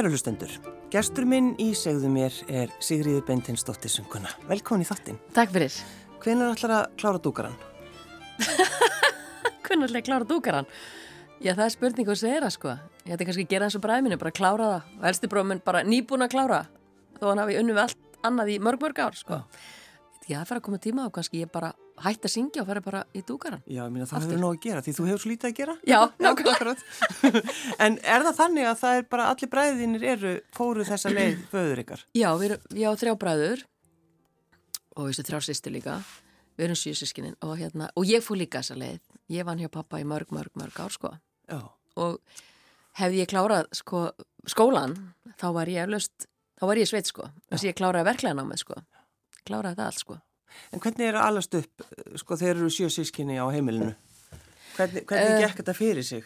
Kæru hlustendur, gestur minn í segðu mér er Sigriði Beintinsdóttir Sunguna. Velkomin í þáttinn. Takk fyrir. Hvenær ætlar að klára dúkaran? Hvernig ætla ég að klára dúkaran? Já, það er spurning hvað segir það sko. Ég ætti kannski að gera þessu bræðminu, bara klára það. Og helsti bróðminn bara nýbúin að klára. Þó hann hafi unnu við allt annað í mörg, mörg ár sko. Já, það fer að koma tíma á kannski ég bara hætti að syngja og fer bara í dúkaran. Já, ég minna það hefur nóg að gera því þú hefur svo lítið að gera. Já, nákvæmlega. en er það þannig að það er bara allir bræðinir eru fóru þessa leið föður ykkar? Já, við erum, ég á þrjá bræður og þessu þrjá sýstu líka. Við erum síðsískinin og hérna, og ég fór líka þessa leið. Ég vann hjá pappa í mörg, mörg, mörg ár sko. Já. Og hefði ég klárað sko skólan, þá var ég eflaust, þá var ég sveit sko. Þess að ég kláraði verklega námið Kláraði það allt sko. En hvernig er að alast upp, sko, þeir eru sjösískinni á heimilinu? Hvernig, hvernig Eh, gekk þetta fyrir sig?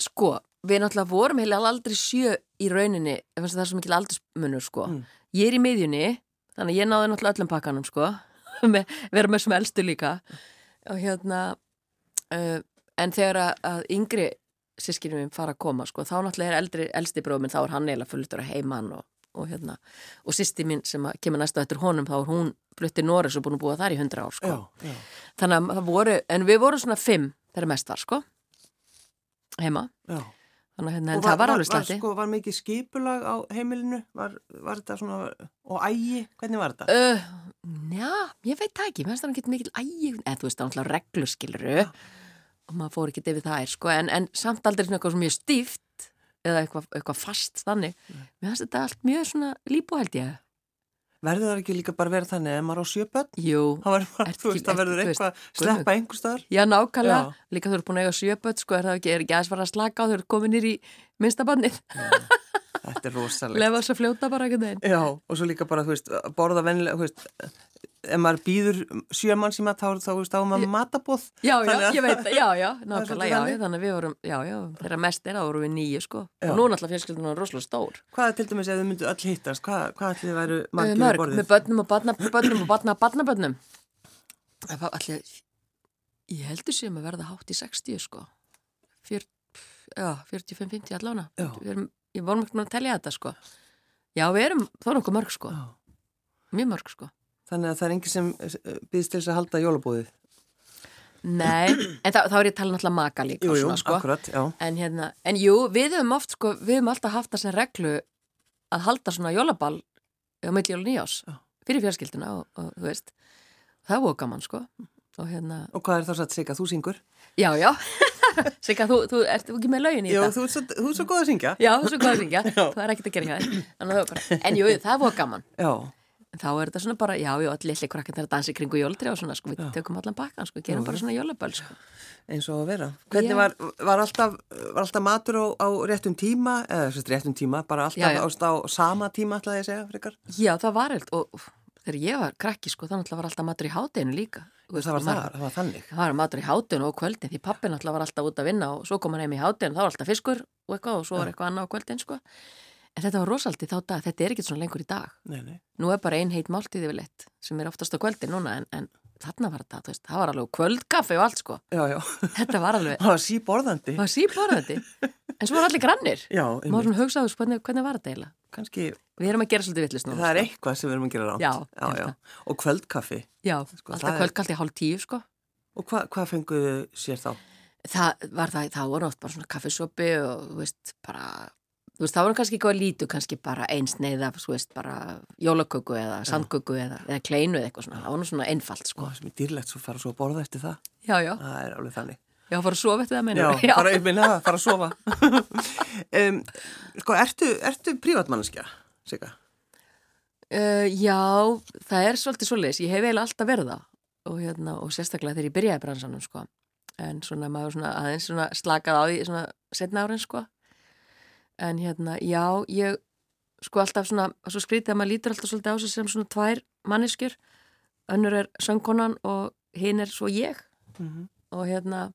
Sko, við náttúrulega vorum heila aldrei sjö í rauninni, ef það er svo mikil aldursmunur sko. Mm. Ég er í miðjunni, þannig að ég náði náttúrulega öllum pakkanum sko. vera með sem elstu líka. Og hérna, uh, en þegar að, yngri sískinum fara að koma sko, þá náttúrulega er eldri, elsti bróðum minn, þá er hann eiginlega fulltur að heimann og, og hérna, og sýsti mín sem kemur næstu eftir honum, þá er hún flutti Norris og búin að búa þar í hundra ár sko. Já, já, Þannig að það voru, en við vorum svona fimm þegar mest var sko, heima. já. Þannig að hérna, en það var alveg var, slatti. sko, var mikið skipulag á heimilinu? Var, var þetta svona, og ægi, hvernig var þetta? Uh, já, ég veit það ekki, mér finnst það ekki mikil ægi, eða þú veist, það er náttúrulega reglur skiluru og maður fór ekki yfir það er, sko, en, en samt aldrei svona eitthvað mjög stíft eða eitthvað, eitthvað fast þannig. Mér finnst þetta allt mjög svona líbú held ég. Verður það ekki líka bara verið þannig ef maður á sjöbönn? Jú, Það verður eitthvað sleppa einhver staðar. já, nákvæmlega, Já. líka þú eru búin að eiga sjöböld, sko, er það ekki, er ekki aðeins fara að slaka á þau eru kominir í minnstabannið, Þetta er rosalegt. lefa þess að fljóta bara einhvern veginn. Já, og svo líka bara, þú veist, borða vennilega, þú veist, ef maður býður sjömann síma, þá, þá, þú veist, er maður matabóð. Já, já, að- ég veit já, já, nákvæmlega, já, þannig. að við vorum, já, já, þeirra mest er að voru við nýju, sko, Já. og nú er náttúrulega fjölskyldunum rosalega stór. Hvað er til dæmis ef þið myndu öll hittast? Hvað, hvað ætlið væru margir Uh, á mörg, borðið? með börnum og barna, börnum og allir ég heldur sem að verða hátt í 60 sko Fjör, já, 45-50 allána Já. við erum, ég vorum ekki að telja þetta sko já, við erum þó nokkuð mörg sko Já. mjög mörg sko Þannig að það er enginn sem býðst til þess að halda jólabúðið. nei, en þá, þá er ég að tala náttúrulega maka líka Jú, jú, svona, sko. akkurat, en hérna, en jú, við höfum oft sko, við höfum alltaf haft það sem reglu að halda svona jólaball á og nýjás Já. fyrir fjárskilduna og, og þú veist það var gaman sko og hérna Og hvað er þá satt sig að þú syngur? Já, já. Sigga, þú, þú ert ekki með lögin í Jú, þetta? þú svo, þú ert svo góð að syngja. Já, þú er svo góð að syngja. Já. Það er ekkert að gera að það bara, en jú, það var gaman. Já, þá er þetta svona bara, já, já, allir litli krakkinn þeirra dansi kringu jóltri og svona, sko, við tökum allan bakkan, sko, gerum bara svona jólaböl, sko. eins og að vera. Hvernig Já. var, var, alltaf, var alltaf matur á, á réttum tíma, eða þess réttum tíma, bara alltaf Já, já. á sama tíma, ætlaði ég að segja, frekar? Já, það var eilt og þegar ég var krakki, sko, þannig að var alltaf matur í hátteginu líka. Það var, það, það var þannig. Það var matur í hátteginu og kvöldin, því pappin alltaf var alltaf út að vinna og svo kom hann heim í hátteginu, þá var alltaf fiskur og eitthvað og svo var eitthvað annað á kvöldin, sko. En þetta var rosaldi þá dag, þetta er ekkert svona lengur í dag. Nei, nei. Nú er bara ein heit máltíð yfirleitt sem er oftast á kvöldi núna en, en þarna var þetta, þú veist, það var alveg kvöldkaffi og allt sko. Já, já. Þetta var alveg, Það var síborðandi. það var síborðandi. En svo var allir grannir. Já, Má einmitt. svona hugsaðu, hvernig, hvernig var þetta eiginlega? Kannski, Við erum að gera svolítið vittlust núna. það er sko. eitthvað sem við erum að gera rátt. Já, já, já. held Og kvöldkaffi. Já, Sko, alltaf kvöldkallt í hálf tíu sko. Og hva, hvað fenguðu sér þá? Það var það, það voru oft bara svona kaffisopi og þú veist, bara, þú veist, það voru kannski eitthvað lítu, kannski bara eins neyða, þú veist, bara jólaköku eða sandköku eða, eða kleinu eða eitthvað svona. Það var nú svona einfalt sko. Ó, sem er dýrlegt svo fara svo að borða eftir það. Já, já, Það er alveg þannig. já, fara að sofa eftir það, Já, meinur fara minna, fara að sofa. um, sko, ertu, ertu prívatmannskja, Sigga? Uh, já, það er svolítið svoleiðis, ég hef eiginlega alltaf verið það og, hérna, og sérstaklega þegar ég byrjaði bransanum sko. en svona maður svona aðeins svona slakað á því svona setna árin sko. En hérna, já, ég sko alltaf svona, svo skrítið að maður lítur alltaf svolítið á sig sem svona tvær manneskjur. Önnur er söngkonan og hinn er svo ég. Mm -hmm. og hérna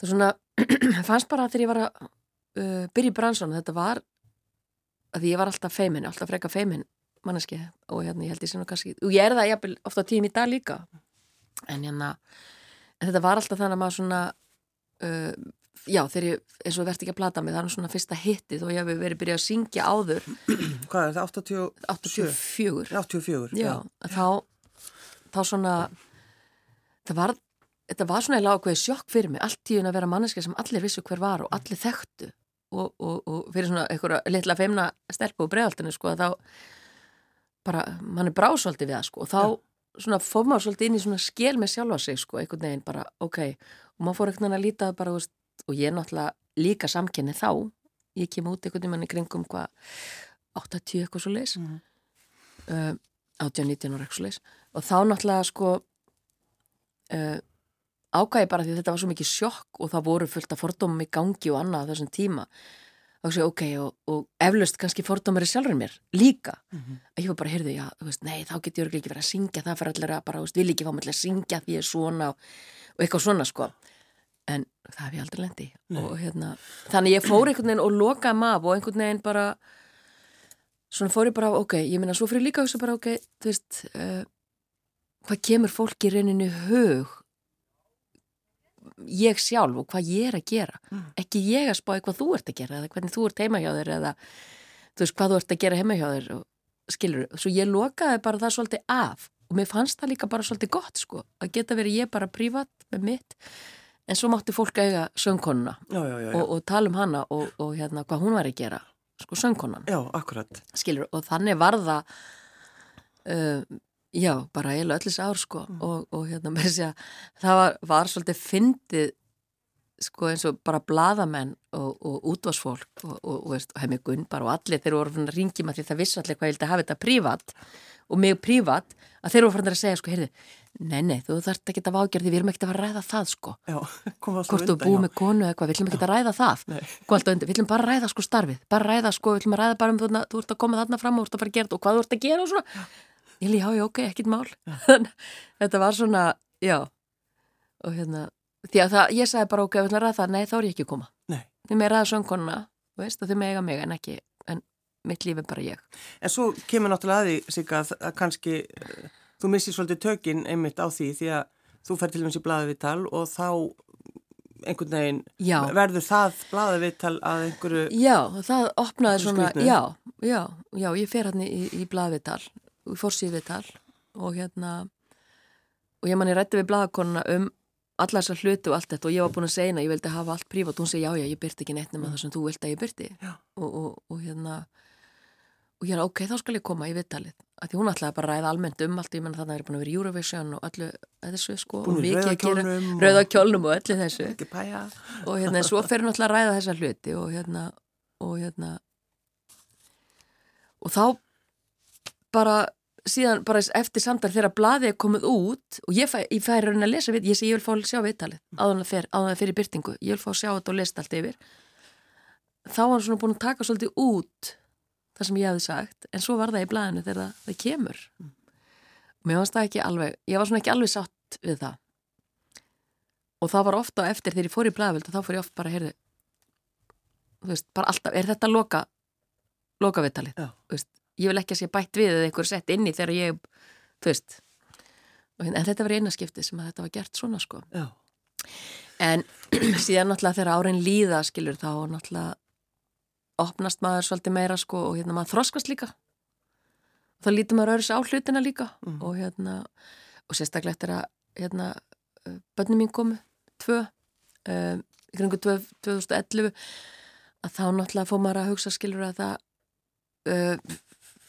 það svona fannst bara þegar ég var að uh, byrja í bransanum, þetta var að ég var alltaf feimin, alltaf freka feimin manneski og hérna ég held ég sem nú kannski og ég er það jafnvel ofta tím í dag líka. En hérna en þetta var alltaf þannig að maður svona uh, já, þegar ég, eins og verði ekki að plata mig, það er svona fyrsta hittið og ég hef verið byrjað að syngja áður. Hvað er það? 80, 84 84, já, þá, þá svona það var þetta var svona ákveði sjokk fyrir mig allt tíun að vera manneska sem allir vissu hver var og allir þekktu og, og, og fyrir svona einhverja litla feimna stelpu og bregaldinu sko þá bara, mann er brásvaldi við það sko og þá svona fór maður svolítið inn í svona skil með sjálfa sig sko, einhvern veginn bara, ok og maður fór veginn að líta bara, veist, og ég er náttúrulega líka samkenni þá. Ég kem út einhvern veginn í kringum hvað 80 eitthvað svo leis mm. uh, 18-19 og eitthvað svo leis og þá náttúrulega sko uh, ákvæði bara því þetta var svo mikið sjokk og það voru fullt af fordómum í gangi og annað á þessum tíma. Og svo ok, og, og eflaust kannski fordómar í sjálfur mér líka. Mm -hmm. að ég var bara, heyrðu, já, veist, nei, þá get ég ekki verið að syngja. Það fyrir allir að bara, veist, vil ekki fá mig að syngja því ég er svona og, og eitthvað svona, sko en það hef ég aldrei lendi og hérna, þannig ég fór einhvern veginn og lokaði maður og einhvern veginn bara svona fór ég bara, ok, ég minna, svo fyrir líka þessu bara, ok, þú veist uh, hvað kemur fólki reyninu hug? Ég sjálf og hvað ég er að gera. Mm. ekki ég að spá eitthvað þú ert að gera eða hvernig þú ert heima hjá þér eða þú veist hvað þú ert að gera heima hjá þér og skilur, svo ég lokaði bara það svolítið af og mér fannst það líka bara svolítið gott sko, að geta verið ég bara prívat með mitt, en svo mátti fólk eiga söngkonuna já, já, já, og, og tala um hana og, og hérna hvað hún var að gera sko söngkonan. Skilur, og þannig var það uh, Já, bara eiginlega öllis ár sko mm. og, og hérna með þess að það var, var svolítið fyndið sko eins og bara bladamenn og, og útvarsfólk og, og hefði mig gunn bara og allir þeir voru að ringi maður því það vissi allir hvað ég vildi hafa þetta prívat og mig prívat að þeir voru að segja sko, heyrðu, nei, nei, þú þarft ekki að vágjörði, við erum ekkert að fara að ræða það sko. Já, hvort þú búið með konu eða eitthvað, við viljum ekki að ræða það. Við viljum bara ræða sko starfið. Bara ræða sko, við viljum að ræða bara um þú, þú ert að koma þarna fram og þú ert að fara að gera og hvað þú ert að gera og svona. Ég líði, já, já, ok, ekkit mál. Þetta var svona, já. Og hérna, því að það ég sagði bara, ok, við ætlum að ræða það, nei, að koma. Nei. mitt lífi bara ég. En svo kemur náttúrulega að því, Sigga, að, að kannski þú missir svolítið tökinn einmitt á því, því að þú fær til dæmis í blaði við tal og þá einhvern veginn já. verður það blaði við tal að einhverju Já, það opnaði svona, já, já, já, ég fer hann í, í blaði við tal í fórsýðvital og hérna og ég manni rætti við bladakonuna um alla þessar hluti og allt þetta og ég var búin að segja að ég vildi hafa allt prívat og hún segi já já ég byrti ekki neitt nema það sem þú vilt að ég byrti og, og, og hérna og ég er ok, þá skal ég koma í vittalið að því hún ætlaði bara að ræða almennt um allt ég menna þannig að það er búin að vera Eurovision og öllu þessu sko og mikið að gera rauðakjólnum og öllu þessu. Og hérna svo fer hún alltaf að ræða þessa hluti og hérna og hérna og þá bara síðan bara eftir samtal þegar bladið er komið út og ég, fæ, ég færi að lesa við, ég sé ég vil fá að sjá viðtalið áðan það fer, fyrir byrtingu, ég vil fá að sjá þetta og lesa allt yfir. Þá var hann svona búin að taka svolítið út það sem ég hafði sagt, en svo var það í bladinu þegar það, það kemur. Og mér fannst það ekki alveg, ég var svona ekki alveg sátt við það. Og það var ofta eftir þegar ég fór í bladvild og þá fór ég oft bara að heyrðu þú veist, bara alltaf, er þetta loka loka viðtalið, þú veist ég vil ekki að sé bætt við eða einhver sett inni þegar ég, þú veist. En þetta var eina skipti sem að þetta var gert svona sko. Já. en síðan náttúrulega þegar árin líða skilur þá náttúrulega opnast maður svolítið meira sko og hérna maður þroskast líka. Þá lítur maður öðru á hlutina líka mm. og hérna og sérstaklega eftir að hérna börnum mín komu, tvö um, í kringu 2011 að þá náttúrulega fóð maður að hugsa skilur að það uh,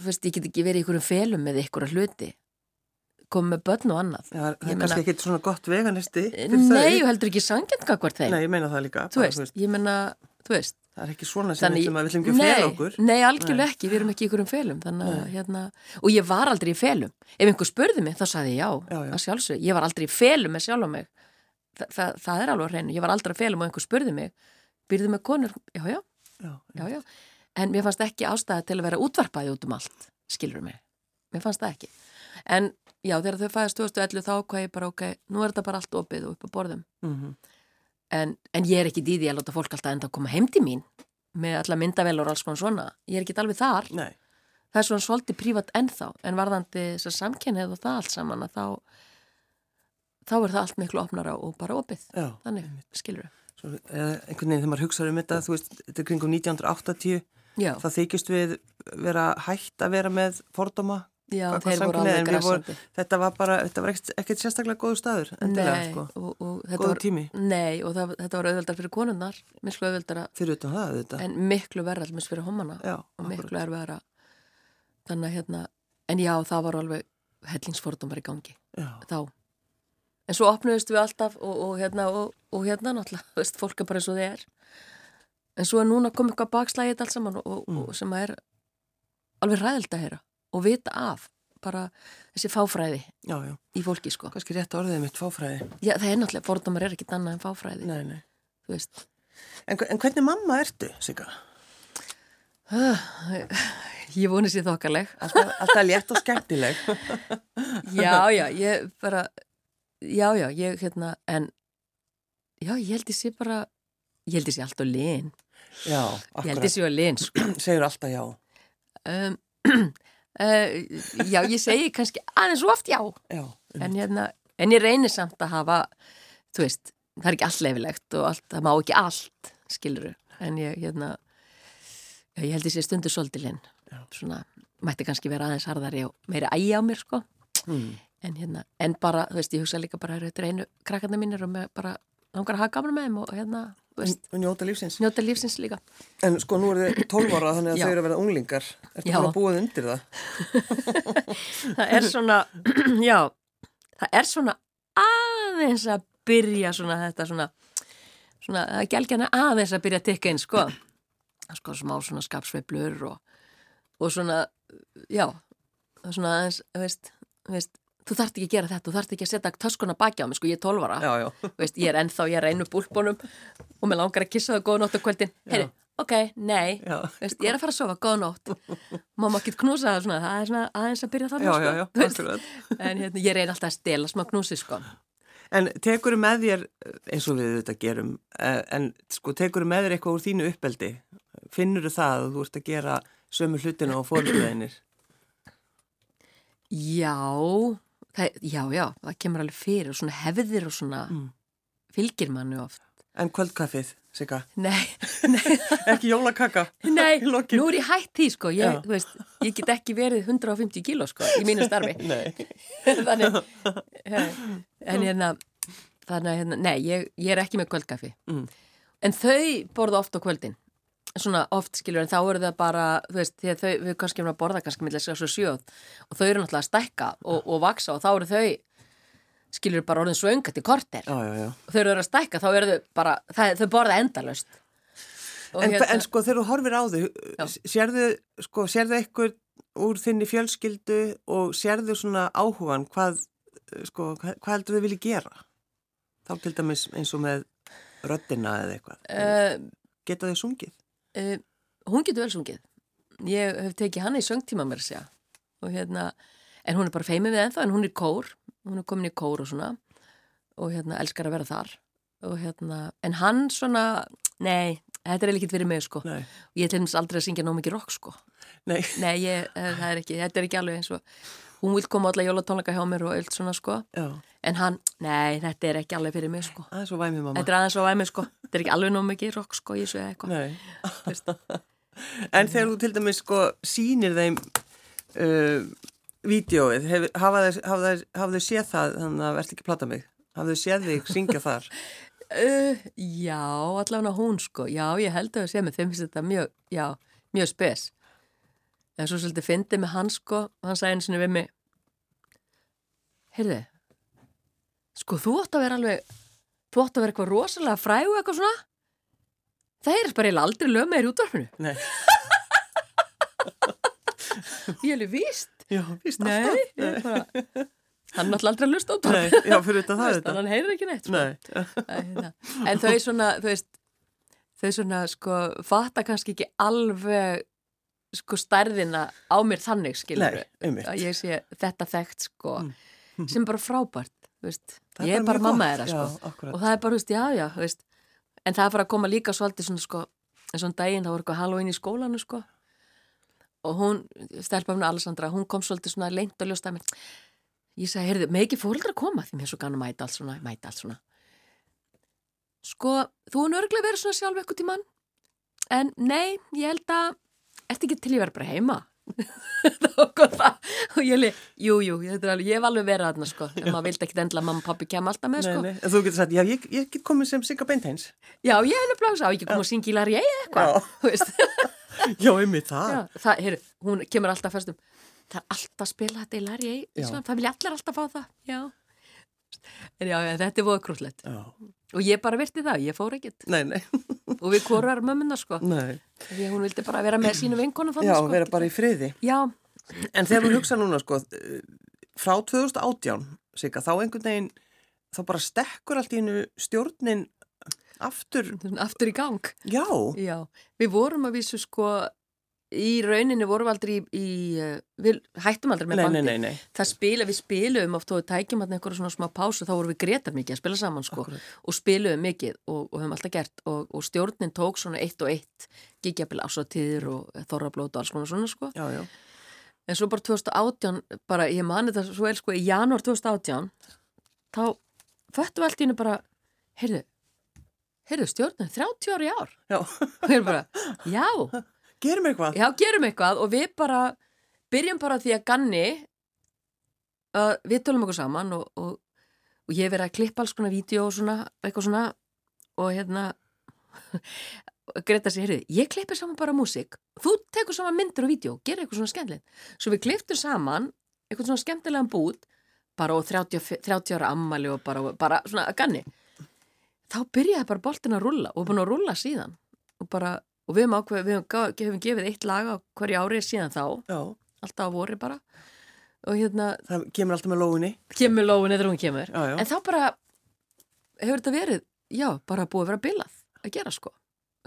veist, ég get ekki verið í einhverjum felum með einhverja hluti. Komið með börn og annað. Já, það er kannski ekki svona gott veganisti Nei, og heldur ekki sangjandgakvart þeim. Nei, ég meina það líka Þú veist. ég meina, þú veist Það er ekki svona sem við viljum ekki fel okkur. Nei, algjörlega ekki, við erum ekki í einhverjum felum að, hérna, og ég var aldrei í felum. Ef einhver spurði mig, þá saði ég já, já, já. að sjálfsög Ég var aldrei í felum með sjálf á mig. Þa, það, það er alveg hreinu, ég var aldrei í felum og einhver spurði mig Byrði með konur, já, já. En mér fannst ekki ástæða til að vera útvarpaði út um allt, skilur mig. Mér fannst það ekki. En já, þegar þau fæðast 2011 þá hvað ég bara ok, nú er þetta bara allt opið og upp á borðum. Mm -hmm. En, en ég er ekki dýði að láta fólk alltaf enda að koma heim til mín með alla myndavel og alls konar svona ég er ekki alveg þar Nei. það er svona svolítið prívat ennþá en varðandi þessar samkennið og það allt saman að þá þá er það allt miklu opnara og bara opið já. þannig, skilur Svo, eða einhvern veginn þegar maður hugsaður um þetta, þú veist, þetta er kringum 1980, Já, þá þykist við vera hægt að vera með fordóma. Já þeir voru alveg græsandi. Þetta var bara, þetta var ekkert, sérstaklega góðu staður, endilega, Nei, sko. og, og Góður var, tími. Nei, og það, þetta var auðveldar fyrir konunnar, miklu auðveldara, Fyrir utan það, þetta. en miklu verra allmis fyrir homana Já, og miklu erfiðara. Þannig að hérna, en já, það var alveg hellingsfordómar í gangi Já, þá. En svo opnuðist við alltaf og, og hérna, og, og hérna náttúrulega, þú veist, fólk er bara eins og þið er. En svo er núna komið eitthvað bakslægið allt saman og, Mm. og sem er alveg ræðild að heyra og vita af bara þessi fáfræði já, já. í fólki, sko. Kannski rétt orðið mitt fáfræði. Já, það er náttúrulega, fordómar er ekkit annað en fáfræði, Nei, nei. þú veist. En, en hvernig mamma ertu, Sigga? Ég voni sér þokkaleg. Alltaf, alltaf létt og skemmtileg. Já, já, ég bara, já, já, ég hérna, en, já, ég held sé bara, ég held sé alltaf lin. Já, Ég held akkurat. ég sé að lin, sko. Segur alltaf já. Um, uh, já, ég segi kannski aðeins svo oft já, Já, en hérna, en ég reynir samt að hafa, þú veist, það er ekki allt leifilegt og allt, það má ekki allt, skiluru, en ég, hérna, já, ég held ég sé stundu svolítið lin, Já. svona, mætti kannski vera aðeins harðari og meiri ægi á mér, sko. mm. En hérna, en bara, þú veist, ég hugsa líka bara þetta er einu krakkarnir mínir og bara langar að hafa gaman með þeim og hérna, og njóta lífsins. njóta lífsins líka. En sko nú eru þið 12 ára þannig að þau eru að vera unglingar. Ertu bara búið undir það? Það er svona, já, það er svona aðeins að byrja svona þetta svona, svona, er gælgjana aðeins að byrja að tikka inn, sko. Sko, smá svona skapsveiflur og, og svona, já, er svona aðeins, veist, veist, þú þarft ekki að gera þetta, þú þarft ekki að setja töskuna baki á mig, sko, ég er 12 ára. Já, já. Veist, ég er ennþá, ég er einu búlbónum og mér langar að kissa það góða nótt á kvöldin heyri, ok, nei veist, ég er að fara að sofa, góða nótt má maður ekki knúsa það svona, það er svona aðeins að byrja þannig sko. En hérna, ég reyna alltaf að stela smá knúsi sko. En tekur með þér, eins og við þetta gerum, eh, en sko tekur með þér eitthvað úr þínu uppeldi? Finnur það að þú ert að gera sömu hlutina á fórhundleginir? já, það, já, já það kemur alveg fyrir og svona hefðir og svona Mm. fylgir manni oft En kvöldkaffið, Sigga? nei, nei, Ekki jólakaka? nei nú er ég hætt því sko ég, veist, ég get ekki verið 150 kíló sko í mínu starfi Nei. þannig en hérna þannig hérna, nei, ég, ég er ekki með kvöldkaffi Mm. en þau borða oft á kvöldin svona oft skilur en þá eru það bara þú veist, að þau, við kannski erum að borða kannski millir sér svo sjöð og þau eru náttúrulega að stækka og, og vaksa og þá eru þau skilur bara orðin svönga til korter Já, já, já. og þau eru að stækka þá eru þau bara, það, þau borða endalust En, en sko þegar þú horfir á þau, sérðu, sko, sérðu eitthvað úr þinni fjölskyldu og sérðu svona áhugan hvað, sko, hvað, hvað heldur þau vilja gera? Þá til dæmis eins og með röddina eða eitthvað. uh, Geta þau sungið? Uh, hún getur vel sungið. Ég hef tekið hana í söngtíma mér að segja. Og hérna, en hún er bara feimið við ennþá en hún er kór, hún er komin í kór og svona. Og hérna elskar að vera þar. Og hérna, en hann svona nei, þetta er ekkert fyrir mig sko. Nei. ég er til dæmis aldrei að syngja nóg mikið rock sko. Nei. nei, ég, eh, það er ekki, þetta er ekki alveg eins og hún vil koma allar jólatónleika hjá mér og öll svona sko, Já, en hann nei, þetta er ekki alveg fyrir mig sko það er svo væmið mamma. þetta er aðeins á væmi sko, þetta er ekki alveg nóg mikið rock sko, ég sé eitthvað en þegar þú til dæmis sko sýnir þeim uh, vídeóið, hef, hafa þau þau- þau séð það, þannig að verð ekki að plata mig. Hafa þau séð þig syngja þar? Uh, já, allavega hún sko, já, ég held að það sé með þeim finnst þetta mjög, já, mjög spes. En svo svolítið fyndið með hann sko, hann sagði einu sinni við mig, heyrðu, sko þú átt að vera alveg, þú átt að vera eitthvað rosalega frægu eitthvað svona, það er bara aldrei lög með þér í útvarfinu. Nei. Ég alveg víst. Já, víst Nei, alltaf. er bara, hann er náttúrulega aldrei að lusta á Nei, útvarfinu. já, fyrir þetta það er þetta. Hann heyrir ekki neitt. Sko. Nei. Hérna. En þau svona, veist, þau svona, sko, fatta kannski ekki alveg, sko, stærðina á mér þannig, skilur Nei. Að ég sé þetta þekkt, sko, Mm. sem bara frábært, veist. Ég er bara bara mamma þeirra, sko. Og það er bara, veist, já, já, veist. En það er bara að koma líka svolítið svona, sko, eins og um daginn, það voru eitthvað Halloween í skólanu, sko. Og hún, stelpa mér Alessandra, hún kom svolítið svona lengt og ljóst að mér. Ég sagði, heyrðu, með ekki fóreldra koma því mér svo að mæta allt svona, mæta allt svona. Sko, þú er örglega verið svona sjálf eitthvað tímann en nei, ég held að ert ekki til ég verið bara heima? Og ég leik jú, jú, ég hef alveg verið aðna sko, en maður vildi ekki endla mamma og pappi kem alltaf með sko. Nei, nei. Þú getur sagt, já, ég, ég get komið sem Sigga Beinteins. Já, ég hef nefnilega á ekki komið að syngja í lari eða eitthvað. Þú veist. Já, einmitt það. Já, það, heyru, hún kemur alltaf fyrstum það er alltaf að spila þetta í lari Já. það vilja allir alltaf fá það. Já, en já, þetta er voða krúllett og ég bara virti það, ég fór ekkert. Nei, nei, og við korar mömmuna sko nei. því hún vildi bara vera með sínu vinkonum Já, þannig, sko. vera bara í friði. já, En þegar þú hugsa núna, sko, frá 2018, Sigga, þá einhvern veginn, þá bara stekkur allt í hennu stjórnin aftur. aftur í gang Já, já, við vorum að vísu sko í rauninni vorum aldrei í, í uh, við hættum aldrei með nei, bandi. nei, nei, það spila, við spilum oft og við tækjum hann einhverja svona smá pásu þá vorum við gretar mikið að spila saman sko Akkúrat. og spilum mikið og, og höfum alltaf gert. Og, og stjórnin tók svona eitt og eitt gigjabil ásatíður og þorrablót og alls konar svona sko. Já, já. en svo bara 2018, bara ég mani þetta svo vel sko í janúar 2018 þá föttum við allt í hennu bara heyrðu, heyrðu stjórnin 30 ári ár. Já, og ég er bara, já gerum eitthvað. Já, gerum eitthvað og við bara byrjum bara því að ganni uh, við tölum okkur saman og, og, og ég verið að klippa alls konar vídeo og svona, eitthvað svona og hérna Greta sér, heyrðu, ég klippi saman bara músík. Þú tekur saman myndir og vídeo gerir eitthvað svona skemmtilegt. Svo við klipptum saman eitthvað svona skemmtilegan bút bara og 30, 30 ára ammali og bara, bara svona að ganni. Þá byrjaði bara boltin að rulla og búin að rulla síðan og bara, og við hefum ákveð, við hefum, hefum gefið eitt lag á hverju ári síðan þá, Já, alltaf á vori bara. Og hérna, það kemur alltaf með lóginni. kemur lóin eða hún kemur. Já, já. en þá bara hefur þetta verið, já, bara búið að vera bilað að gera sko,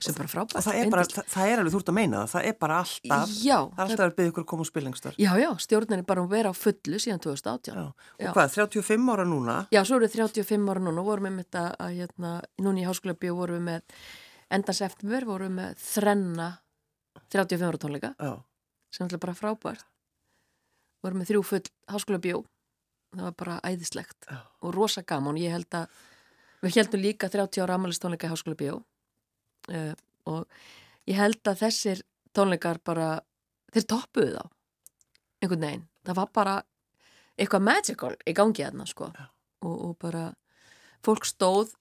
sem bara frábært. Og það er bara, það, það er alveg, þú ert að meina það, það er bara alltaf, já, það er alltaf að byggja ykkur að koma á spillingstar. já, já, stjórnin er bara að vera á fullu síðan 2018 Já, og hvað, 35 ára núna? Já, svo eru við 35 ára núna og vorum við með þetta að hérna, núna í háskóla bíó vorum við með endans eftir vorum við með þrenna 35 ára tónleika Já, sem er bara frábært. Vorum með þrjú full háskóla bíó það var bara æðislegt Já. og rosa gaman. Ég held að við heldum líka 30 ára amalistónleika í háskóla bíó uh, og ég held að þessir tónleikar bara þeir toppuðu þá einhvern veginn, það var bara eitthvað magical í gangi þarna sko. Já. og, og bara fólk stóð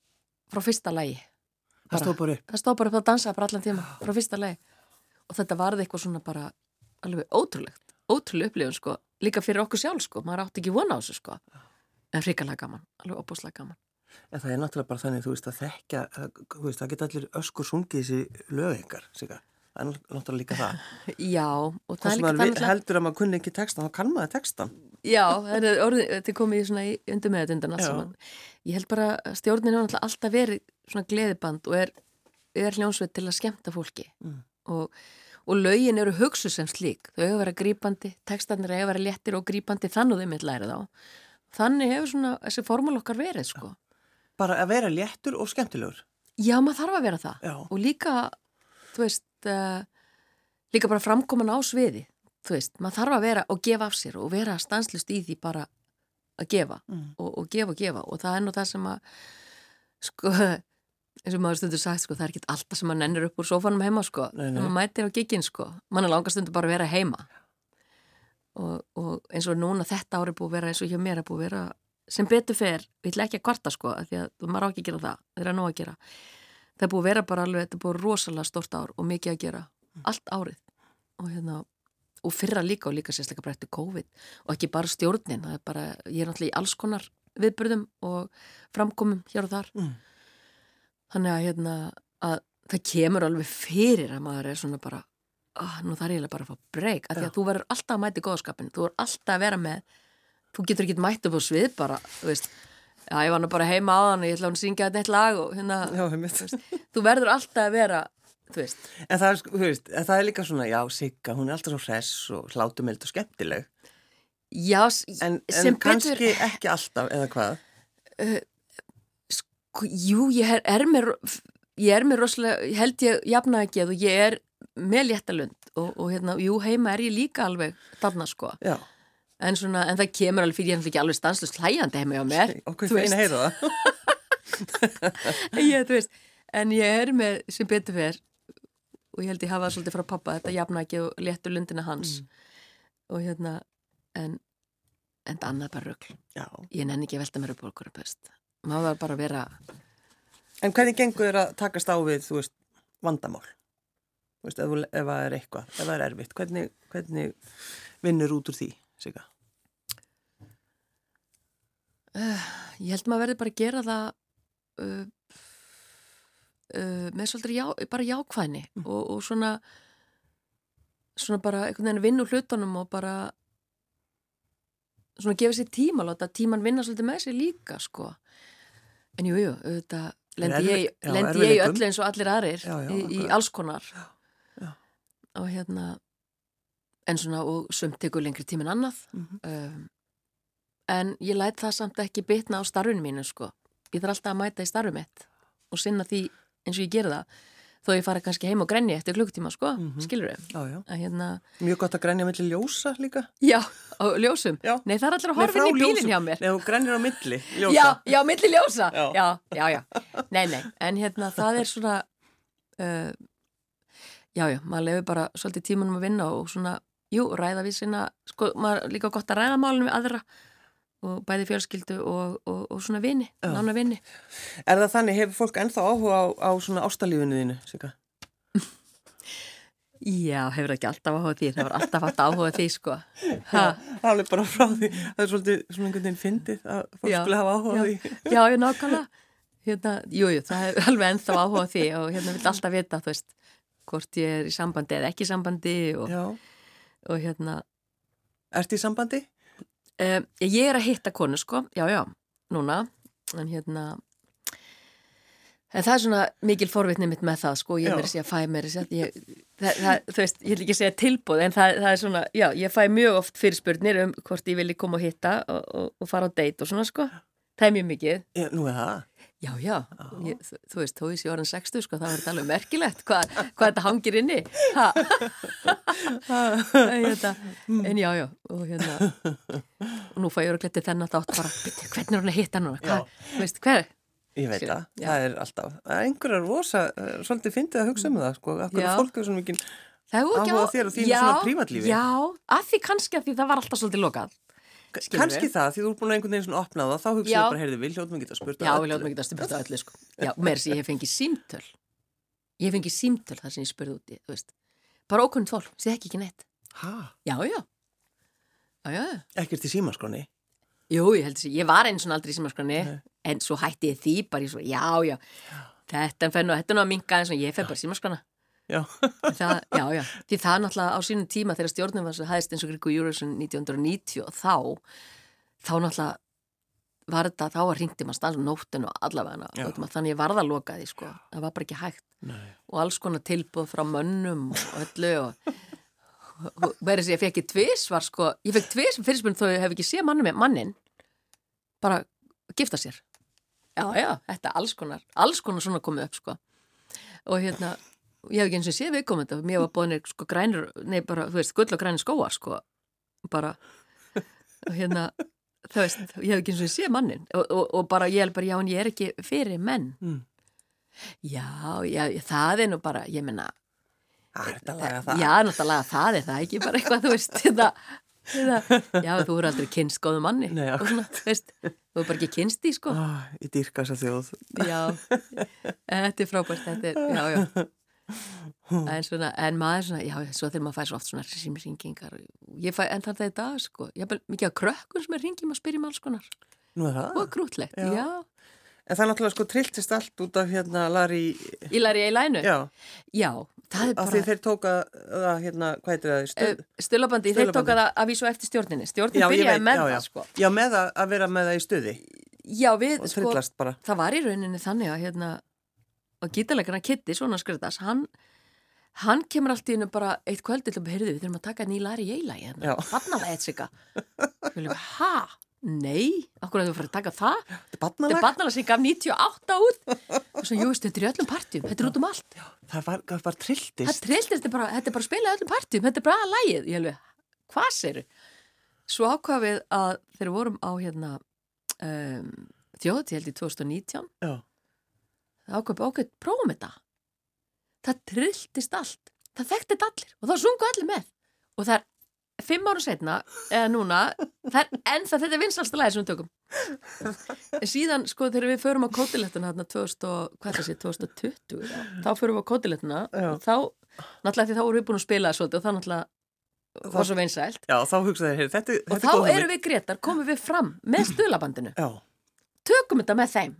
frá fyrsta lagi það stóð bara upp. það stóð bara upp að dansa bara allan tíma frá fyrsta lagi. Og þetta varði eitthvað svona bara alveg ótrúlegt, ótrúlega upplifun sko. Líka fyrir okkur sjálf sko, maður átti ekki vona á þessu sko. En hrikalega gaman, alveg opbúslega gaman. En það er náttúrulega bara þannig, þú veist, að þekkja, að- þú veist, það geta allir öskur sungið þessi lögengar, siga. Er náttúrulega líka það. Já, og það er líka það vi- heldur að maður kunni ekki textan, þá kann maður textan. Já, þetta er komið í svona í undir með þetta undan allt Já. saman. Ég held bara að stjórnin hefur alltaf verið svona gleðiband og er, er hljónsveit til að skemmta fólki Mm. og, og lögin eru hugsu sem slík. Þau hefur verið grípandi, textarnir hefur verið léttir og grípandi þannig þau mitt lærið á. Þannig hefur svona þessi formál okkar verið sko. Bara að vera léttur og skemmtilegur. Já, maður þarf að vera það Já. og líka, þú veist, uh, líka bara framkoman á sviði, þú veist, maður þarf að vera og gefa af sér og vera stanslust í því bara að gefa Mm. og, og gefa og gefa. Og það er nú það sem að, sko, eins og maður stundur sagt, sko, það er ekki alltaf sem maður nennir upp úr sófanum heima, sko, Nei, nei. þegar maður mætir á giginn, sko, mann er langa stundur bara að vera heima. Og, og eins og núna þetta ári búið að vera eins og hjá mér er búið að vera sem betur fer, við ætla ekki að kvarta sko því að maður á ekki að gera það, það er að nóg að gera það er búið að vera bara alveg, þetta er búið rosalega stort ár og mikið að gera. Allt árið. Og hérna og fyrra líka og líka sérstaklega bara eftir COVID. Og ekki bara stjórnin, það er bara ég er náttúrulega í alls konar viðbyrðum og framkomum hér og þar. Mm. þannig að hérna að það kemur alveg fyrir að maður er svona bara ah, nú þarf ég bara að fá breyk af því að þú verður alltaf að mæta í góðskapin þú verður alltaf að vera með þú getur ekki mætt upp á svið bara þú veist, já ég var nú bara heima á hann og ég ætla að hún syngja þetta eitt lag og hérna Já, heimitt. þú verður alltaf að vera þú veist, En það er, sko, þú veist, en það er líka svona, já, Sigga, hún er alltaf svo hress og hlátumeld og skemmtileg. já, En, sem en kannski betur ekki alltaf, eða hvað? sko, jú, ég er, er með ég er með rosalega, ég held ég jafna ekki og ég er með léttalund og, og hérna, jú, heima er ég líka alveg þarna sko, Já, en svona en það kemur alveg fyrir ég er ekki alveg stanslust hlæjandi heima hjá mér. Okkur að heyra það. ég, þú veist, en ég er með sem betur fer og ég held ég hafa svolítið frá pappa þetta jafnæki og léttur lundina hans. Og hérna en, en það annað bara rögl ég nenni ekki að velta mér upp okkur maður var bara að vera En hvernig gengur þér að takast á við, þú veist, vandamál? Þú veist, ef það er eitthvað, ef það er erfitt, hvernig, hvernig vinnur út úr því, Sigga? ég held maður verði bara að gera það uh, uh, með svolítið já, bara jákvæðni og, og svona svona bara einhvern veginn vinna úr hlutunum og bara svona gefa sér tíma láta tíman vinna svolítið með sér líka sko. En jú, jú, auðvitað lendi ég, já, lendi ég öllu eins og allir aðrir Já, já, í, í alls konar. Já. og hérna en svona og sumt tekur lengri tíma en annað Mhm. um, en ég læt það samt ekki bitna á starfinu mínu sko ég þarf alltaf að mæta í starfu mitt og sinna því eins og ég gera það þó ég fara kannski heim og grenni eftir klukktíma sko, skilur við Já, já. að hérna, Mjög gott að grænja milli ljósa líka. já, ljósum Já. nei það er allir að Nei, horfa inn frá í bílinn hjá mér Nei, þú grænir á milli ljósa. já, já, milli ljósa Já. já, já, já, nei, nei en hérna það er svona uh, já, já, maður lefur bara svolítið tímanum að vinna og svona jú, ræða við sinna, sko, maður líka gott að ræða málunum við aðra og bæði fjölskyldu og, og, og svona vini, Já. nána vini Er það þannig, hefur fólk ennþá áhuga á, á svona ástalífinu þínu, Sigga? Já, hefur ekki alltaf áhuga því, það var alltaf haft áhuga því, sko. Það er bara frá því, það er svolítið svona einhvern veginn fyndið að fólk skulle hafa áhuga já. því. já, ég nákvæmlega. Hérna, jú, jú, það hefur alveg ennþá áhuga því og hérna vil alltaf vita, þú veist, hvort ég er í sambandi eða ekki sambandi og, Já. Og hérna, Ertu í sambandi? um, ég er að hitta konu, sko, já, já, núna, en hérna, en það er svona mikil forvitni mitt með það, sko, ég er að segja, fæ mér ég, það, það, þú veist, ég vil ekki segja tilbúð, en það, það er svona, já, ég fæ mjög oft fyrirspurnir um hvort ég vilji koma og hitta og, og, og fara á date og svona, sko, það er mjög mikið. Já, nú er það. Já, já, ég, þú, þú veist, þó ég sé orðin 60, sko, það var þetta alveg merkilegt, hvað, hvað þetta hangir inni, ha, en, hérna, en já, já, og hérna, og nú fæ ég örugglega til þennan þátt bara, hvernig er hún að hitta núna, hvað, veist, hver, Ég veit það, það er alltaf, er einhverjar rosa, eh, svolítið fyndið að hugsa um það, sko, akkur fólk er svona mikið, Áhuga þér og þínu svona prívatlífi. Já, að því kannski að því það var alltaf svolítið lokað, Kannski það, því þú er búin að einhvern veginn svona opna það, þá hugsaðu bara, heyrðu, við hljóðum að spurta já, við ljóðum ekki að stupast á öllu, sko, já, meira sem ég hef fengið símtöl, ég hef fengið símtöl þar sem ég spurði úti, þú veist, bara ókunnt fólk, sé ekki ekki neitt, Hæ? já, já, já, já. Ekkert í símaskroni? Jú, ég held þessi, ég var eins og aldrei í símaskrani Nei. en svo hætti ég því bara í svo, já, já, þetta fennu, þetta nú að minka eins og ég fer bara í símaskrana. Já. Það, já, já, því það náttúrulega á sínum tíma þegar stjórnum var svo hæðist eins og Gríku Júruðsson 1990 og þá, þá náttúrulega var þetta, þá var hringti maður stans nóttinu allavega, Já. þannig að ég varða lokaði, sko, það var bara ekki hægt. Nei. og alls konar tilbúð frá mönnum og öllu og, og verið sem ég fekk í tvís var sko, ég fekk tvís fyrirspunn þó ég hef ekki séð mannum með mannin bara gifta sér. Já, já, þetta er alls konar alls konar svona komið upp sko. Og hérna, ég hef ekki eins og séð viðkomandi og mér var bóðinir sko grænur nei bara, þú veist, gull og grænir skóar sko bara og hérna, þú veist, ég hef ekki eins og séð mannin og, og, og bara ég er bara, já, en ég er ekki fyrir menn Mm. Já, já, það er nú bara, ég menna, þetta að laga það. já, náttúrulega það er það ekki bara eitthvað, þú veist, það, það, já, þú eru aldrei kynst góðu manni Nei, og svona, þú veist, þú er bara ekki kynst í, sko. Ó, ég dýrka þessa þjóð. Já, þetta er frábært, þetta er, já, já, en svona, en maður svona, já, svo þegar maður fær svo oft svona símringingar, ég fæ, en þannig að þetta, sko, ég haf mikið að krökkun sem er ringjum að spyrja um alls konar Nú er það. og grútlegt, Já. já, En það er náttúrulega sko trilltist allt út af hérna ég í lænu, já, já, það er af því bara, þeir tóka það hérna, hvað heitir það, stöð? stölabandi, þeir Stuðlabandi. tóka það að vísu eftir stjórninni, stjórnin byrjaði með það, sko. Já, með að, að vera með það í stuði Já, við, sko, bara. það var í rauninni þannig að hérna, að gítarleikarna Kitty, svona skriðas, hann hann kemur allt í hennu bara eitt kvöldi til að heyrðu, við þurfum að taka nýlari í eilagi hérna, Já. barnalega eitt sig ha, nei? Okkur að þú fyrir að taka það? Þetta er barnalega sem gaf 98 út. Og svo, jú, veist, þetta er í öllum partjum þetta er út um allt, Það var, var það trilltist. trilltist þetta er bara, þetta er bara að spila í öllum partjum, þetta er bara lægið ég alveg, hvað séru svo ákvað við að þegar við vorum á hérna um, þjóðtíð í 2019 Já. Það ákveð ákveð prófum þetta. Það trilltist allt. Það þekkti þetta allir og það sungu allir með. Og það er fimm ára setna eða núna, það er ennþá þetta er vinsalsta lagi sem við tökum. En síðan sko þegar við förum á kótilettuna hérna 2000 og, hvað það sé, 2020 já, þá förum við á kótilettuna og þá, náttúrulega því þá vorum við búin að spila það svolítið og það náttúrulega var svo vinsælt. Já, þá hugsaði þetta, og þetta þá erum við Gretar, komum við fram með stöðlabandinu Já, tökum þetta með þeim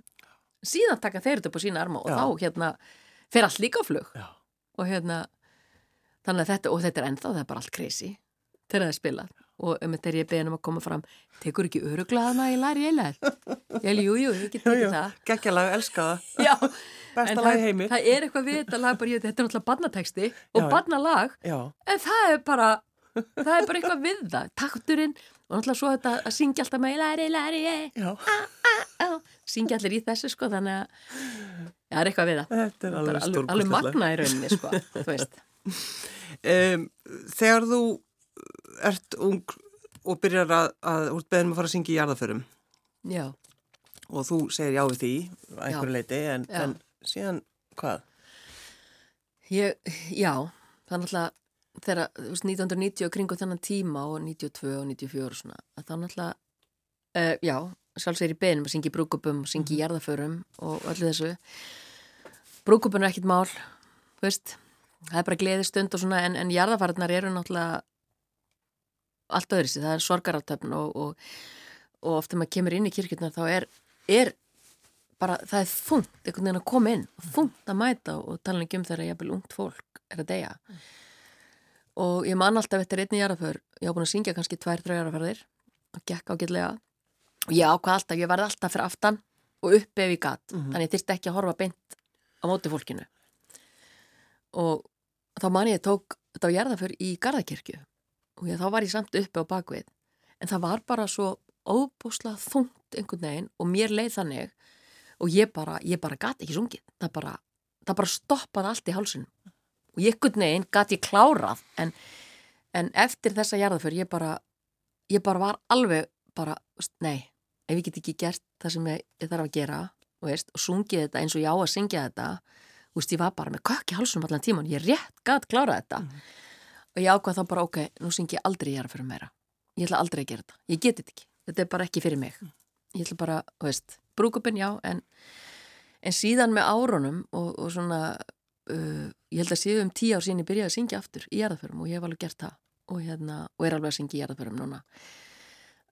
síðan taka þeir þetta upp á sína arma og Já. þá hérna fer allt líka á flug. Já, og hérna þannig að þetta, og þetta er ennþá, það er bara allt crazy þegar það er spilað. Og um þetta er ég beðin um að koma fram tekur ekki öruglaðana í lari eilæð ég held, jú, jú, ég get ekki það. Geggjalag, elska það, besta lag í það, heimi. það er eitthvað við þetta lag bara, ég, þetta er náttúrulega barnateksti og barnalag. En það er bara það er bara eitthvað við það, takturinn og náttúrulega svo þetta að syngja alltaf með lari, lari, já, syngja allir í þessu sko þannig að það er eitthvað við það þetta er alveg alveg, alveg magna í rauninni sko, Um, þegar þú ert ung og byrjar að, að úr beðnum að fara að syngja í jarðaförum já, og þú segir já við því að einhverju leiti, en, en síðan hvað? ég, já er náttúrulega þegar, þú veist, 1990 og kringu þennan tíma og 92 og 94 og svona, að þá náttúrulega uh, já, sjálfsvegar í beinum að syngja í brúkupum, syngja í jarðaförum og öllu þessu. Brúkupun er ekkit mál, veist. Það er bara gleði stund og svona en, en jarðafarnar eru náttúrulega allt öðru sér, það er sorgaráttöfn og, og, og oft þegar maður kemur inn í kirkjurnar þá er, er bara, það er þungt einhvern veginn að koma inn, þungt að mæta og tala ekki um þegar jafnvel ungt fólk er að deyja. Og ég man alltaf eftir einni jarðaför, ég á búin að syngja kannski tvær, þrjá jarðaförðir og gekk ágætlega og ég ákvað alltaf, ég varði alltaf fyrir aftan og upp ef ég gatt, þannig ég þyrst ekki að horfa beint á móti fólkinu. Og þá man ég tók þetta á jarðaför í Garðakirkju. Og ég, þá var ég samt uppi á bakvið en það var bara svo óbúslega þungt einhvern veginn og mér leið þannig. Og ég bara, ég bara gati ekki sungið. Það bara, það bara stoppaði allt í hálsunum og ég einhvern veginn gati ég klárað. En, en eftir þessa jarðaför ég bara ég bara var alveg bara, nei, ef ég get ekki gert það sem ég, ég þarf að gera veist, og sungið þetta eins og ég á að syngja þetta þú veist, ég var bara með kökk í hálsunum allan tíman, ég rétt gat klárað þetta. Og ég ákvað þá bara, ok, nú syng ég aldrei jarðaför meira, ég ætla aldrei að gera þetta. Ég get þetta ekki, þetta er bara ekki fyrir mig. Ég ætla bara, þú veist, brúkupin já en, en síðan með árunum og, og svona uh, ég held að síðan um tíu ár síðan ég byrjaði að syngja aftur í jarðaförum og ég hef alveg gert það. Og, hérna, og er alveg að syngja í jarðaförum núna.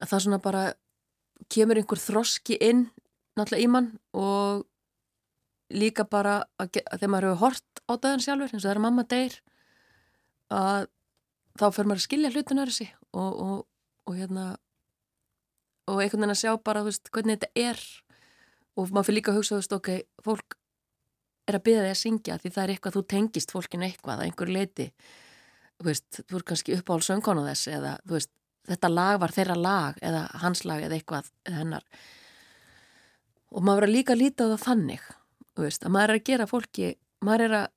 Að það svona bara kemur einhver þroski inn náttúrulega í mann og líka bara að, að þegar maður hefur hort á döðan sjálfur eins og það er mamma deyr að þá fyrir maður að skilja hlutunar þessi og, og, og hérna og einhvern veginn að sjá bara veist, hvernig þetta er. Og maður fyrir líka að hugsa veist, ok, fólk er að byrja þig að syngja því það er eitthvað þú tengist fólkinu eitthvað að einhver leiti þú veist, þú er kannski uppáhald söngkonu þess eða þú veist, þetta lag var þeirra lag eða hans lag eða eitthvað hennar. Og maður er líka líta á það þannig veist, að maður er að gera fólki maður er að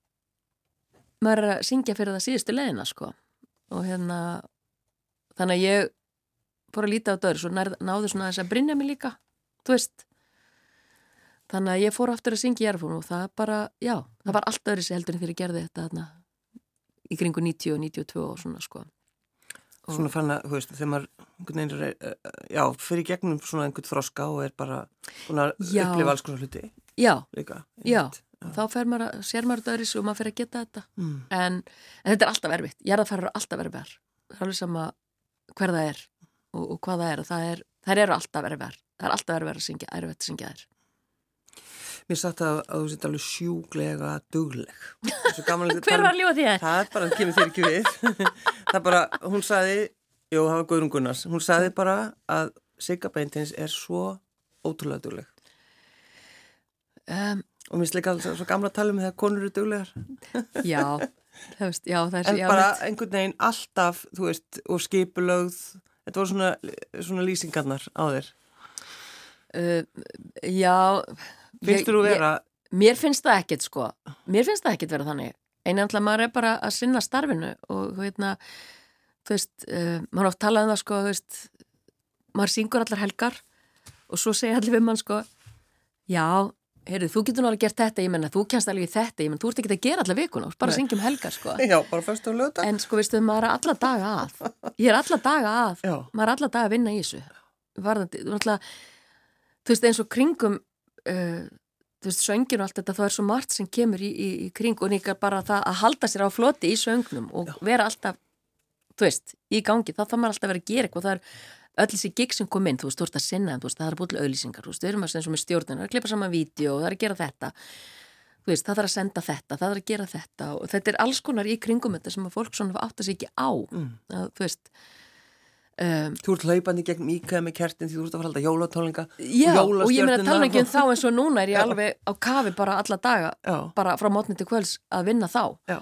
maður er að syngja fyrir það síðustu leðina sko. Og hérna þannig að ég fór að líta á dörr svo náðu svona þess að brinja mig líka þú veist. Þannig að ég fór aftur að syngja í jarfum og það bara, já, það var allt öðru sér heldur en þegar ég gerði þetta þarna í kringu 90 og 92 og svona sko Svona fann að, þú veist, þegar maður einhvern veginn, er, eh, já, fyrir gegnum svona einhvern þroska og er bara Já. upplifa alls konar hluti já, líka. já, einmitt. þá fer maður að sér maður þetta öðru og maður fer að geta þetta Mm. en, en þetta er alltaf erfitt, jarðarfærar eru alltaf erfiðar það er alveg sama hver það er og, og hvað það er og það er, þær eru alltaf erfiðar það er alltaf erfiðar að syngja, erfitt að syngja þær Mér sagt að, að þú sett alveg sjúglega dugleg. Hver var lífa þér? Það er bara, það kemur þér ekki við. það er bara, hún saði, jú, það var Guðrún Gunnars, hún saði bara að Sigga Beintins er svo ótrúlega dugleg. Um, Og mér líka alveg svo gamla að tala um þegar konur eru duglegar. já, það veist, já, það er En já, bara einhvern veginn alltaf, þú veist, og skipulögð, þetta voru svona, svona lýsingarnar á þér. Uh, já Finnst þú vera, ég, Mér finnst það ekkert sko Mér finnst það ekkert vera þannig Einu alltaf maður er bara að sinna starfinu og veitna þú veist, uh, maður oft talað um það sko þú veist, maður syngur allar helgar og svo segja allir við mann sko já, heyrðu, þú getur náttúrulega gert þetta, ég menna, þú kennst alveg þetta, ég menna, þú ert ekki að gera alla vikuna, bara Nei. syngjum helgar, sko. Já, bara fyrst og lögta. En sko, veistu, maður er alla daga að. Ég er alla daga að. Já. Maður er alla daga að vinna í þessu. Varðandi, þú veist, eins og kringum, uh, þú veist, söngin og allt þetta, þá er svo margt sem kemur í, í, í kring og líka bara það að halda sér á floti í söngnum og vera alltaf, þú veist, í gangi, þá þá maður alltaf að vera að gera eitthvað, það er öll þessi gig sem kom inn, þú veist, þú ert að sinna veist, það er búin til auðlýsingar, þú veist, við erum að eins og með stjórnina, það er að klippa saman vídeo það er að gera þetta, þú veist, það þarf að senda þetta, það þarf að gera þetta og þetta er alls konar í kringum þetta sem að fólk svona átta sig ekki á, Mm. að, þú veist, um, Þú ert hlaupandi gegn Íkaði með kertin því þú ert að fara alltaf jólatónlinga. já, og ég meina jólastjörnurnar tala ekki um og- þá eins og núna er ég alveg á kafi bara alla daga, Já, bara frá mótni til kvölds að vinna þá, já,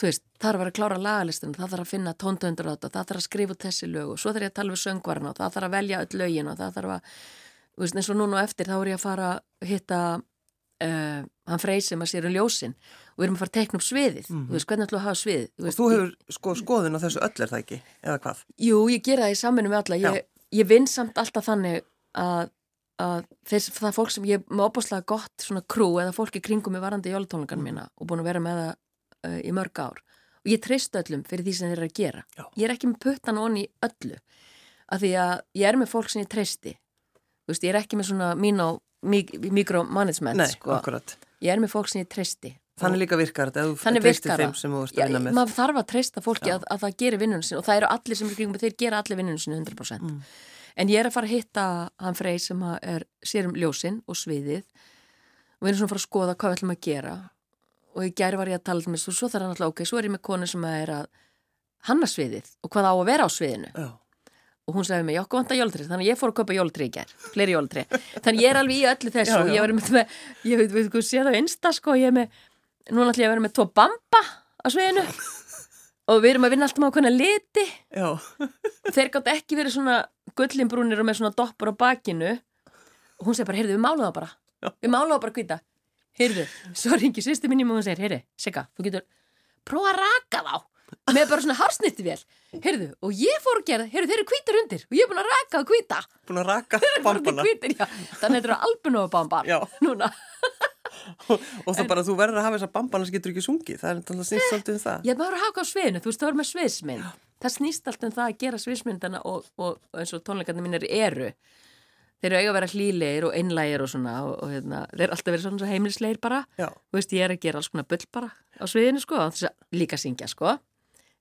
þú veist, það er að vera að klára lagalistunum, það þarf að finna tóndöndur á þetta, það þarf að skrifa út þessi lög og svo þarf ég að tala við söngvarna og það þarf að velja öll lögin og það þarf að, þú veist, eins og núna og eftir þá er ég að fara að hitta uh, hann Frey sem að sér um ljósin og við erum að fara að tekna upp sviðið, þú veist, hvernig ætlum við að hafa sviðið, Og veist, þú hefur sko skoðun á þessu öll er það ekki, eða hvað? Jú, ég gera það í saminu með alla. Ég, ég vinn samt alltaf þannig að, að þess, það fólk sem ég með opáslega gott svona krú eða fólk í kringum með varandi jólatónleikana mína og búin að vera með það uh, í mörg ár. Og ég treyst öllum fyrir því sem þeir eru að gera. Já. Ég er ekki með puttan onni öllu. Af því að ég er með fólk sem ég treysti. Þú veist, ég er ekki með svona mín á mikromanagement, Nei, sko. akkurat. Ég er með fólk sem ég treysti. Þannig líka virkar þetta, þú treystir þeim sem þú ert að vinna með. maður þarf að treysta fólki að, að það gerir vinnunum sin og það eru allir sem er kringum þeir gera allir vinnunum sin 100% Mm. en ég er að fara að hitta hann Frey sem er sér um ljósin og sviðið og við erum svona að fara að skoða hvað við ætlum að gera og í gæri var ég að tala og svo þarf hann alltaf, ok, svo er ég með konu sem er að hanna sviðið og hvað á að vera á sviðinu Já, og hún sagði mig, já, hvað vantar jólatrið, þannig að ég fór að kaupa jólatrið í gær, fleiri jólatrið þannig ég er alveg í öllu þessu. Já, já. ég var með, ég veit, veit, sé það á Insta, sko, ég er með núna ætlum ég að vera með tvo bamba á sviðinu. Og við erum að vinna alltaf með okkurna liti. Já, þeir gátt ekki verið svona gullinbrúnir og með svona doppur á bakinu. Og hún segir bara, heyrðu, við málum það bara. Við málum það bara hvita heyrðu, svo ringi sýstu minni og hún segir, heyrðu, Sigga, þú getur prófa að raka þá með bara svona harsnitti vel heyrðu, og ég fór að gera, heyrðu, þeir eru hvítar undir og ég er búin að raka það hvíta búin að raka Bara bambana. hvítir, já. þannig að þetta eru albunóbambar Já. núna Og þá bara þú verður að hafa þessa bambana sem getur ekki sungið. Það er alltaf snýst svolítið um það. Ég maður að haka á sviðinu, þú veist, það var með sviðsmynd. Það snýst allt um það að gera sviðsmyndana og, og, og eins og tónleikarnir mínir eru. Þeir eru eiga að vera hlýlegir og einlægir og svona og, og hérna, þeir eru alltaf verið svona heimilislegir bara. Já, Þú veist, ég er að gera alls konar bull bara á sviðinu, sko, og líka syngja, sko.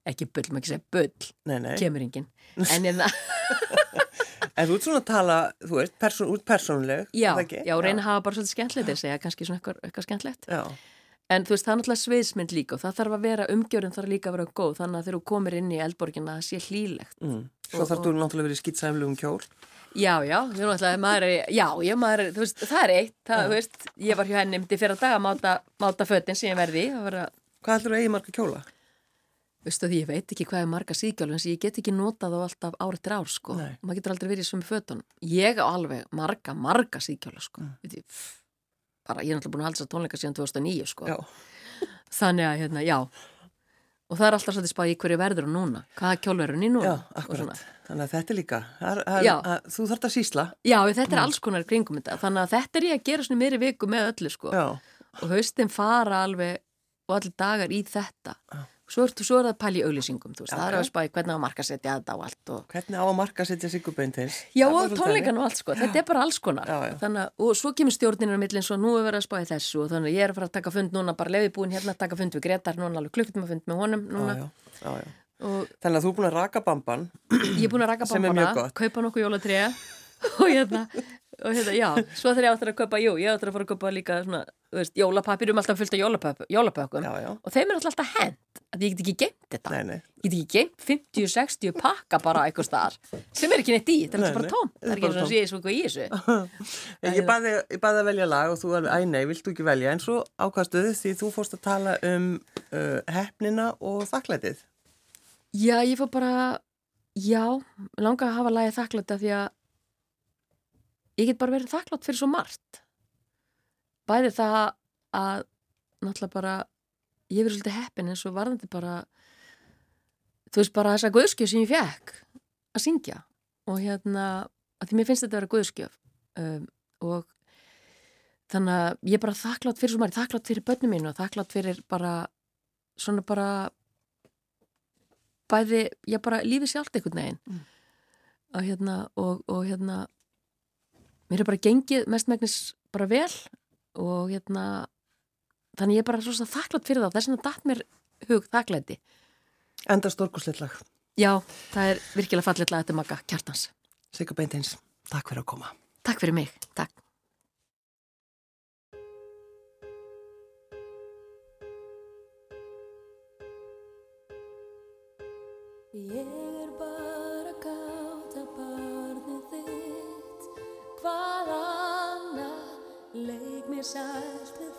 Ekki bull, maður ekki segja bull, nei, nei. kemur enginn. En hérna, En þú ert svona að tala, þú veist, person, út persónuleg. já, það já, reyna að hafa bara svolítið skemmtilegt, þeir segja kannski svona eitthvað, eitthvað skemmtilegt. Já, En þú veist, það er náttúrulega sviðsmynd líka og það þarf að vera, umgjörun þarf líka að vera góð, þannig að þegar þú komir inn í eldborgina það sé hlýlegt. mm. Svo þarf þú náttúrulega verið skýtsæmlegum kjól. Já, já, erum alltaf, maður er, já, já, maður er, þú veist, það er eitt, það, þú veist, ég var hjá henni myndi fyrir að daga að máta, máta fötin sem ég verði, í, það að, Hvað ætlur þú eigi marga kjóla? Veistu því, ég veit ekki hvað er marga síkjálf, en ég get ekki notað þá alltaf ár eftir ár, sko, Nei. maður getur aldrei verið í svömmu fötun, ég á alveg marga, marga síkjálf, sko, Mm. ég, bara, ég er náttúrulega búin að halda þess að tónleika síðan 2009, sko, Já, þannig að, hérna, já, og það er alltaf svolítið spáð í hverju verður hún núna, hvaða verður hún í núna, já, og svona. Þannig að þetta er líka, er- er- Já. að, þú þarft að sísla. Já, þetta er alls konar í kringum þetta, þannig að þetta er ég að gera svona í miðri viku með öllu, sko. Já, og haustin fara alveg og allir dagar í þetta Já. Svo er, svo er það að pæla í auðlýsingum þú veist, Já, það er já. að spæði hvernig á að marka setja þetta og allt og hvernig á að marka setja sigurbeint eins? já og tónleikan og allt sko, þetta er bara alls konar Já, já. Þannig, og svo kemur stjórninu á millin svo nú er verið að spæði þessu og þannig ég er að fara að taka fund núna bara leiði búin hérna að taka fund við Gretar núna alveg klukkutum að fund með honum núna Já, já, já, já. og Þannig að þú er búin að raka bamban. ég er búin að raka bambana, og hérna og hérna, já, svo þegar ég áttur að kaupa, jú, ég áttur að fara að kaupa líka svona, þú veist, jólapapir um alltaf fullt af Já, já. og þeim er alltaf hend að ég get ekki geimt þetta Nei, nei. ég get ekki geimt 50-60 pakka bara eitthvað staðar sem er ekki neitt í, þetta er Nei, alltaf bara tóm það er er ekki bara svona tóm. að sé svo eitthvað í þessu Ég, baði, að velja lag og þú alveg, æ nei, vilt þú ekki velja en svo ákastuðu því þú fórst að tala um uh, hefnina og þakklætið. já, ég fór bara já, mig langar að hafa lagið þakklátt af því að ég get bara verið þakklátt fyrir svo margt bæði það að náttúrulega bara ég verið svolítið heppin eins og varðandi bara þú veist bara þessa guðskjöf sem ég fekk að syngja og hérna að því mér finnst þetta að vera guðskjöf um, og þannig að ég er bara þakklátt fyrir svo margir, þakklátt fyrir börnum mínu og þakklátt fyrir bara svona bara bæði, ég bara lífið sjálft einhvern veginn Mm. og hérna og, og hérna mér er bara gengið mestmægnis bara vel og hérna þannig ég er bara svo þakklátt fyrir það. Þess vegna datt mér hug þakklæti. Enda stórkursleitt lag. já, það er virkilega fallit lag þetta makka kjartans. Sigga Beintins, takk fyrir að koma. Takk fyrir mig, takk. Ég er bara gáta barnið þitt. Hvað annað leik mér sælt við